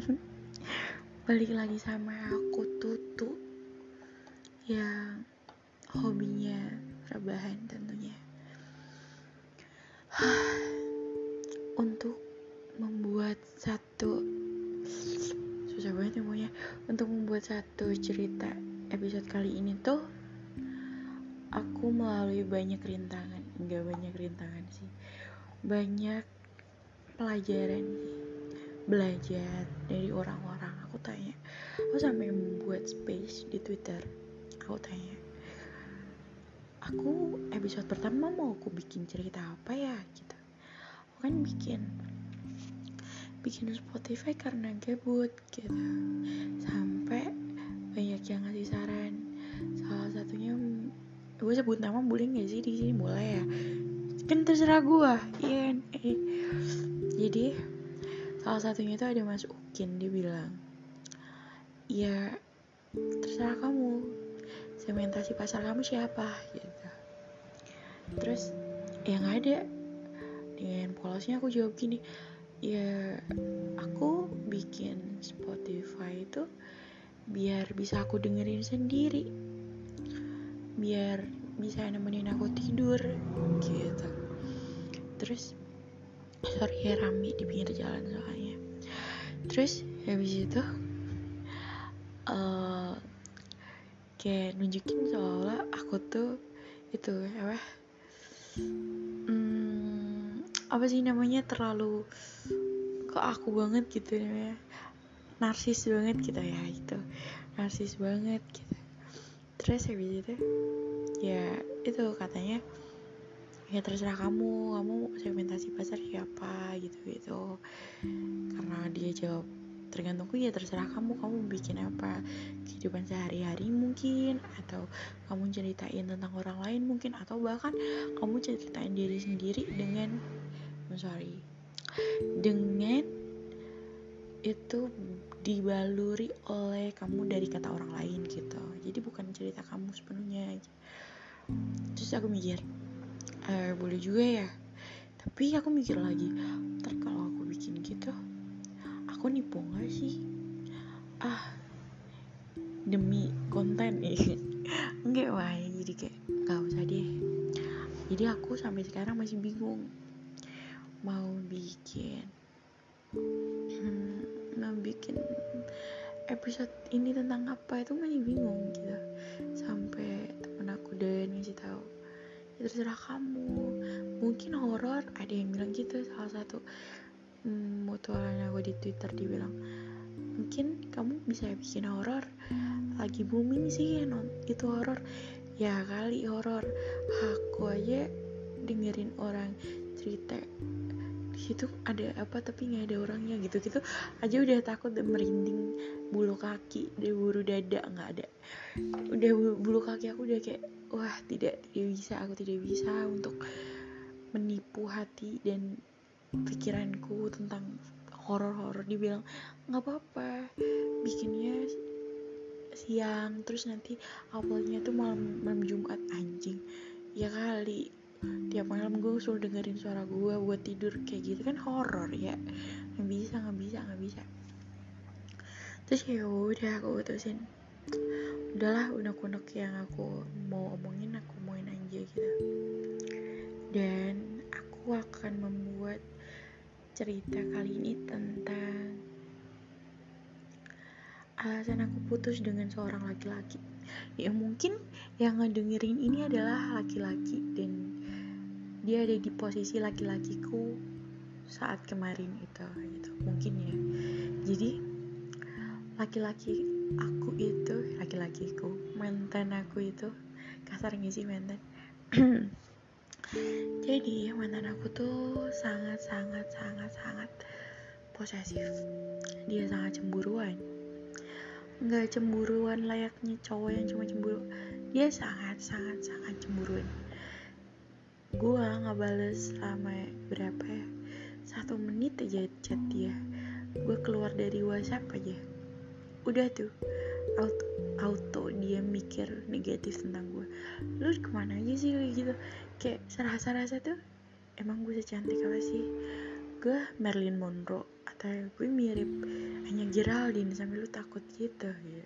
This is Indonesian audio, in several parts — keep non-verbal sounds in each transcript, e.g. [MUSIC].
[LAUGHS] Balik lagi sama aku Tutu Yang hobinya rebahan tentunya. [SIGHS] Untuk membuat satu Susah banget ya Untuk membuat satu cerita episode kali ini tuh Aku melalui banyak rintangan. Enggak banyak rintangan sih Banyak pelajaran belajar dari orang-orang aku tanya. Aku sampai membuat space di twitter. Aku tanya aku episode pertama mau aku bikin cerita apa ya? Gitu. Aku kan bikin bikin Spotify karena gabut gitu. Sampai banyak yang ngasih saran. Salah satunya gue sebut nama boleh gak sih di sini? Boleh ya? Kan terserah gue iya eh. jadi salah satunya itu ada Mas Ukin dia bilang ya terserah kamu. Segmentasi pasar kamu siapa gitu. Terus yang ada. Dengan polosnya aku jawab gini ya aku bikin Spotify itu biar bisa aku dengerin sendiri. Biar bisa nemenin aku tidur gitu. Terus sorry ya rame di pinggir jalan soalnya. Terus habis itu uh, kayak nunjukin seolah aku tuh itu apa? Hmm, apa sih namanya terlalu ke aku banget gitu ya narsis banget gitu ya itu narsis banget gitu. Terus habis itu ya itu katanya ya terserah kamu. Kamu segmentasi pasar siapa gitu gitu karena dia jawab tergantungku ya terserah kamu. Kamu bikin apa? Kehidupan sehari-hari mungkin atau kamu ceritain tentang orang lain mungkin atau bahkan kamu ceritain diri sendiri dengan oh sorry dengan itu dibaluri oleh kamu dari kata orang lain gitu. Jadi bukan cerita kamu sepenuhnya. Terus aku mikir eh, boleh juga ya. Tapi aku mikir lagi ntar kalau aku bikin gitu aku nipu gak sih? Ah demi konten nih. [LAUGHS] Enggak wah jadi kayak gak usah deh. Jadi aku sampai sekarang masih bingung mau bikin hmm, mau bikin episode ini tentang apa. Itu masih bingung gitu. Sampai temen aku dan ngasih tahu terserah kamu. Mungkin horor ada yang bilang gitu salah satu hmm, mutualan aku di twitter dibilang mungkin kamu bisa bikin horor lagi booming sih non itu horor. Ya kali horor. Aku aja dengerin orang cerita situ ada apa tapi nggak ada orangnya gitu gitu. Aja udah takut dan merinding bulu kaki dari bulu dada nggak ada. Udah bulu kaki aku udah kayak wah tidak tidak bisa aku tidak bisa untuk menipu hati dan pikiranku tentang horor-horor. Dibilang nggak apa-apa bikinnya siang terus nanti awalnya tuh malam malam Jumat anjing. Ya kali tiap malam gue suruh dengerin suara gue buat tidur kayak gitu kan horor ya. Nggak bisa nggak bisa nggak bisa. Terus ya udah aku utusin. Udahlah unek-unek yang aku mau omongin aku omongin aja gitu. Dan aku akan membuat cerita kali ini tentang alasan aku putus dengan seorang laki-laki. Ya mungkin yang ngedengerin ini adalah laki-laki dan dia ada di posisi laki-lakiku saat kemarin itu gitu. Mungkin ya. Jadi laki-laki aku itu laki-lakiku mantan aku itu kasar sih mantan? [CLEARS THROAT] Jadi mantan aku tuh sangat sangat sangat sangat posesif. Dia sangat cemburuan. Nggak cemburuan layaknya cowok yang cuma cemburu. Dia sangat sangat sangat cemburuan gua nggak bales selama berapa ya? Satu menit aja chat dia. Gue keluar dari WhatsApp aja. Udah tuh auto, auto dia mikir negatif tentang gue lu ke mana aja sih kayak gitu? Kayak serasa-rasa tuh emang gue secantik apa sih? Gue Marilyn Monroe kata gue mirip hanya Geraldine sampai lu takut gitu ya.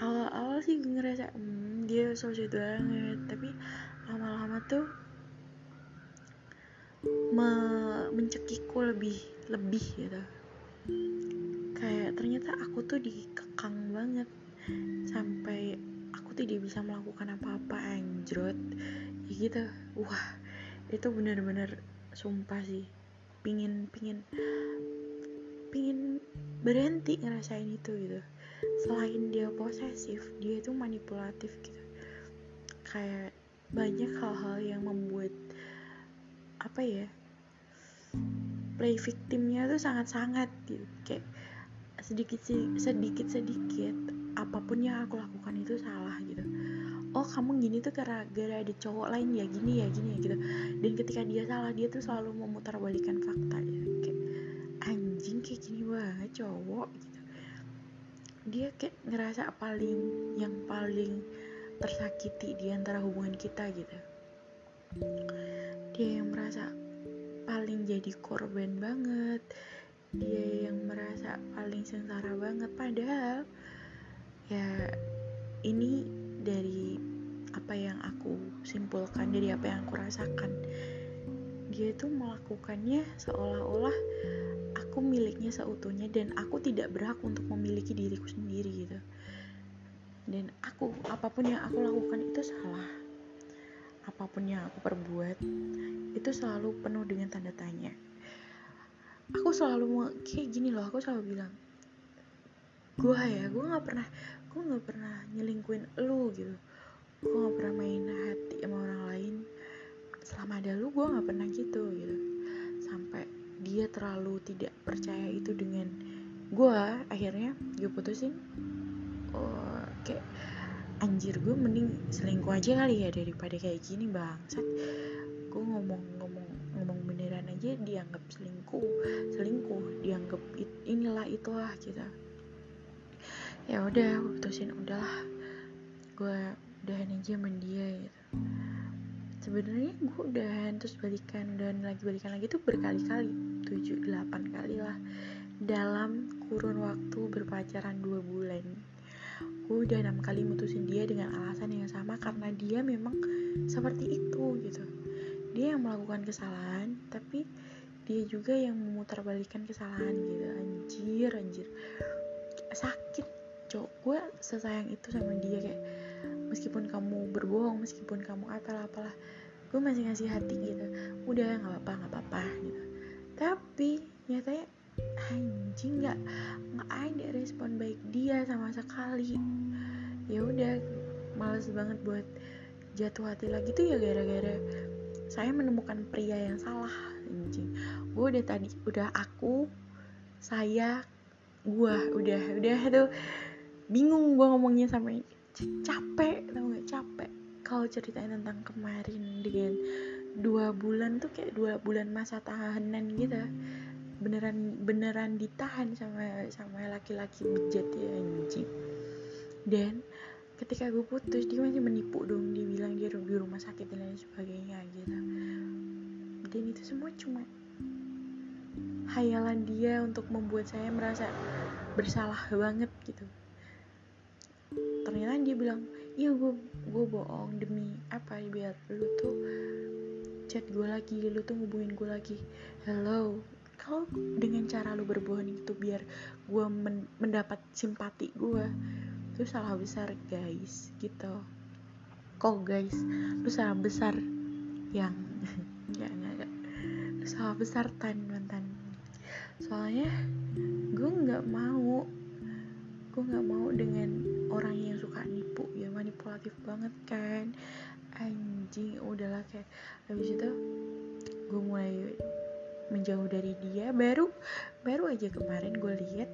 Awal-awal sih gue ngerasa hmm, dia so sweet banget tapi lama-lama tuh me mencekikku lebih lebih gitu. Kayak ternyata aku tuh dikekang banget. Sampai aku tidak bisa melakukan apa-apa anjrot. Ya gitu. Wah itu bener-bener sumpah sih. Pingin pingin pingin berhenti ngerasain itu gitu. Selain dia posesif dia itu manipulatif gitu. Kayak banyak hal-hal yang membuat apa ya play victimnya tuh sangat-sangat gitu. Kayak sedikit sedikit sedikit apa pun yang aku lakukan itu salah gitu. Oh kamu gini tuh karena gara ada cowok lain ya gini ya gini ya gitu. Dan ketika dia salah dia tuh selalu memutarbalikan fakta gitu kayak anjing kayak gini banget cowok gitu. Dia kayak ngerasa paling yang paling tersakiti di antara hubungan kita gitu. Dia yang merasa paling jadi korban banget. Dia yang merasa paling sengsara banget. Padahal ya ini dari apa yang aku simpulkan dari apa yang aku rasakan. Dia itu melakukannya seolah-olah aku miliknya seutuhnya dan aku tidak berhak untuk memiliki diriku sendiri gitu dan aku apa pun yang aku lakukan itu salah. Apa pun yang aku perbuat itu selalu penuh dengan tanda tanya. Aku selalu kayak gini loh aku selalu bilang gue ya gue nggak pernah gue nggak pernah nyelingkuin lu gitu. Gue nggak pernah main hati sama orang lain. Selama ada lu gue nggak pernah gitu gitu. Sampai dia terlalu tidak percaya itu dengan gue akhirnya gue putusin oh, kayak anjir gue mending selingkuh aja kali ya daripada kayak gini bangsat. Gue ngomong ngomong ngomong beneran aja dianggap selingkuh selingkuh dianggap it, inilah itulah gitu. Ya udah gue putusin udahlah. Gue udahan aja sama dia gitu. Sebenarnya gue udahan terus balikan dan lagi balikan lagi tuh berkali-kali tujuh delapan kali lah. Dalam kurun waktu berpacaran dua bulan gue udah enam kali mutusin dia dengan alasan yang sama karena dia memang seperti itu gitu. Dia yang melakukan kesalahan tapi dia juga yang memutarbalikan kesalahan gitu. Anjir anjir. Sakit cowok. Gue sesayang itu sama dia kayak meskipun kamu berbohong meskipun kamu apalah apalah gue masih ngasih hati gitu. Udah nggak apa-apa nggak apa-apa gitu. Tapi nyatanya anjing nggak nggak ada respon baik dia sama sekali. Ya udah males banget buat jatuh hati lagi tuh ya gara-gara saya menemukan pria yang salah anjing. Gue udah tadi udah aku saya gue udah udah tuh. Bingung gue ngomongnya sampai capek tau gak capek. Kalau ceritain tentang kemarin dengan dua bulan tuh kayak dua bulan masa tahanan gitu beneran beneran ditahan sama sama laki-laki bejat ya anjing. Dan ketika gue putus dia masih menipu dong. Dia bilang dia di rumah sakit dan lain sebagainya gitu dan itu semua cuma hayalan dia untuk membuat saya merasa bersalah banget gitu. Ternyata dia bilang iya gue gue bohong demi apa? Biar lu tuh chat gue lagi lu tuh ngubungin gue lagi. Hello kalau dengan cara lu berbohong itu biar gue men mendapat simpati gue itu salah besar guys gitu. Kok guys lu salah besar? Yang [LAUGHS] ya enggak lu salah besar tan mantan. Soalnya gue nggak mau gue nggak mau dengan orang yang suka nipu. Ya manipulatif banget kan? Anjing udahlah kayak habis itu gue mulai menjauh dari dia. Baru baru aja kemarin gue lihat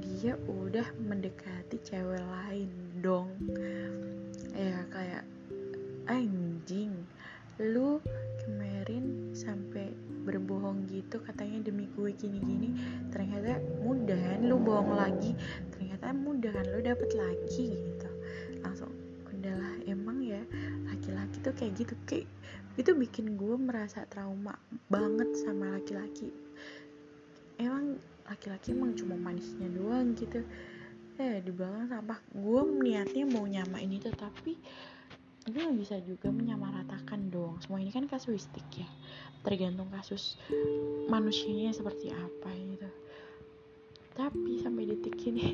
dia udah mendekati cewek lain dong. Ya kayak anjing lu kemarin sampai berbohong gitu katanya demi gue gini-gini. Ternyata mudah lu bohong lagi. Ternyata mudah kan lu dapet lagi gitu udahlah emang ya laki-laki tuh kayak gitu. Kayak itu bikin gue merasa trauma banget sama laki-laki. Emang laki-laki emang cuma manisnya doang gitu. Eh di belakang sampah gue niatnya mau nyamain itu tapi gue bisa juga menyamaratakan dong semua ini kan kasuistik ya. Tergantung kasus manusianya seperti apa gitu. Tapi sampai detik ini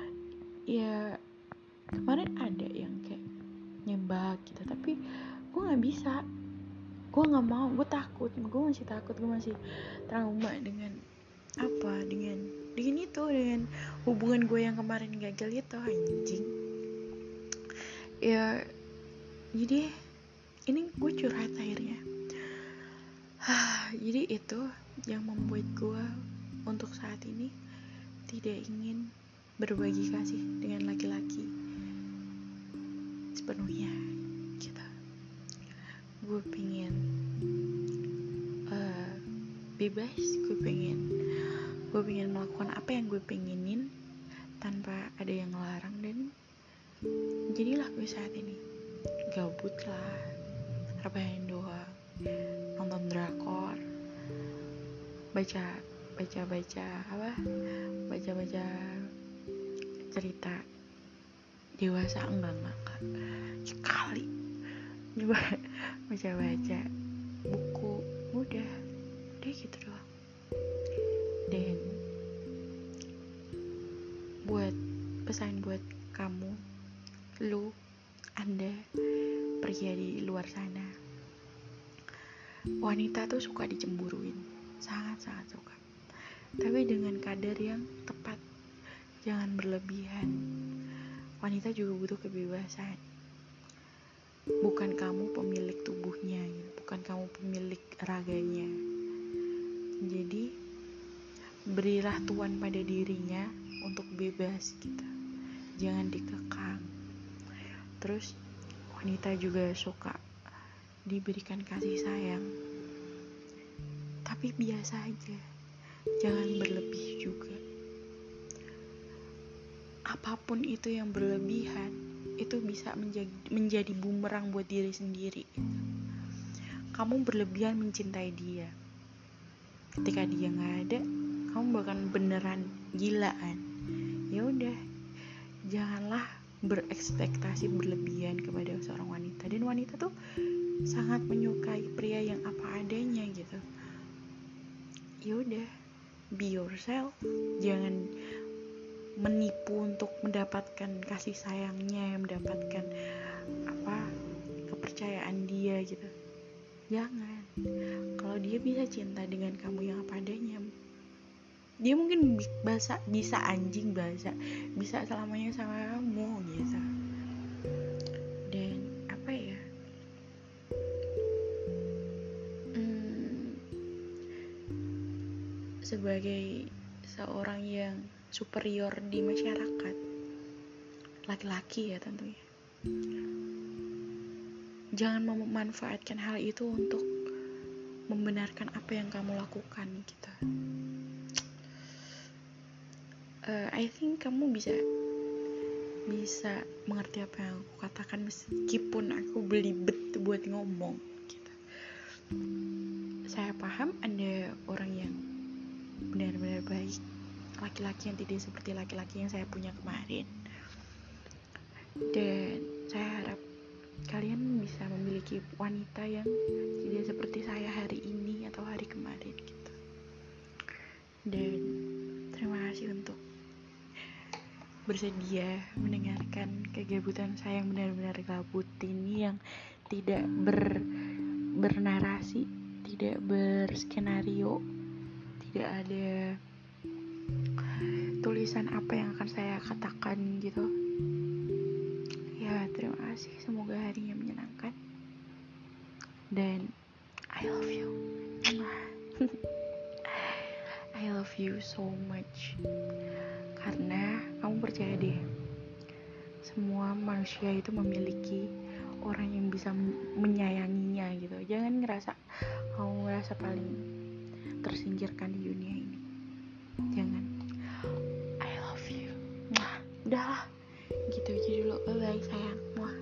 [LAUGHS] ya kemarin ada yang kayak nyembah gitu tapi gue nggak bisa. Gue nggak mau gue takut. Gue masih takut gue masih trauma dengan apa? Dengan dengan itu dengan hubungan gue yang kemarin gagal itu anjing. Ya jadi ini gue curhat akhirnya. Jadi itu yang membuat gue untuk saat ini tidak ingin berbagi kasih dengan laki-laki. Sepenuhnya gitu gue pengen uh, bebas. Gue pengen gue pengen melakukan apa yang gue pengenin tanpa ada yang ngelarang dan jadilah gue saat ini. Gabut lah rebahan doang nonton drakor baca baca baca apa? Baca baca cerita dewasa enggak enggak, sekali. Coba baca baca buku udah deh gitu doang. Dan buat pesan buat kamu lu anda pria di luar sana. Wanita tuh suka dicemburuin. Sangat-sangat suka. Tapi dengan kadar yang tepat jangan berlebihan. Wanita juga butuh kebebasan. Bukan kamu pemilik tubuhnya bukan kamu pemilik raganya. Jadi berilah tuan pada dirinya untuk bebas gitu jangan dikekang. Terus wanita juga suka diberikan kasih sayang. Tapi biasa aja. Jangan berlebih juga apa pun itu yang berlebihan itu bisa menjadi menjadi bumerang buat diri sendiri kamu berlebihan mencintai dia. Ketika dia nggak ada kamu bahkan beneran gilaan. Ya udah janganlah berekspektasi berlebihan kepada seorang wanita. Dan wanita tuh sangat menyukai pria yang apa adanya gitu. Ya udah be yourself. Jangan menipu untuk mendapatkan kasih sayangnya mendapatkan apa kepercayaan dia gitu. Jangan. Kalau dia bisa cinta dengan kamu yang apa adanya dia mungkin bisa bisa anjing bahasa bisa selamanya sama kamu gitu. Dan apa ya? Hmm, sebagai seorang yang superior di masyarakat. Laki-laki ya tentunya. Jangan memanfaatkan hal itu untuk membenarkan apa yang kamu lakukan gitu. Uh, I think kamu bisa bisa mengerti apa yang aku katakan meskipun aku belibet buat ngomong gitu. Saya paham anda orang yang benar-benar baik laki-laki yang tidak seperti laki-laki yang saya punya kemarin. Dan saya harap kalian bisa memiliki wanita yang tidak seperti saya hari ini atau hari kemarin gitu. Dan terima kasih untuk bersedia mendengarkan kegabutan saya yang benar-benar gabut ini yang tidak ber bernarasi tidak berskenario tidak ada tulisan apa yang akan saya katakan gitu. Ya terima kasih. Semoga harinya menyenangkan. Dan I love you. [LAUGHS] I love you so much. Karena kamu percaya deh semua manusia itu memiliki orang yang bisa menyayanginya gitu. Jangan ngerasa kamu ngerasa paling tersingkirkan di dunia ini jangan. I love you. Mwah. udah gitu aja dulu. Bye bye sayang. Mwah.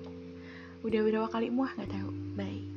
udah berapa kali? Muah nggak tahu. Bye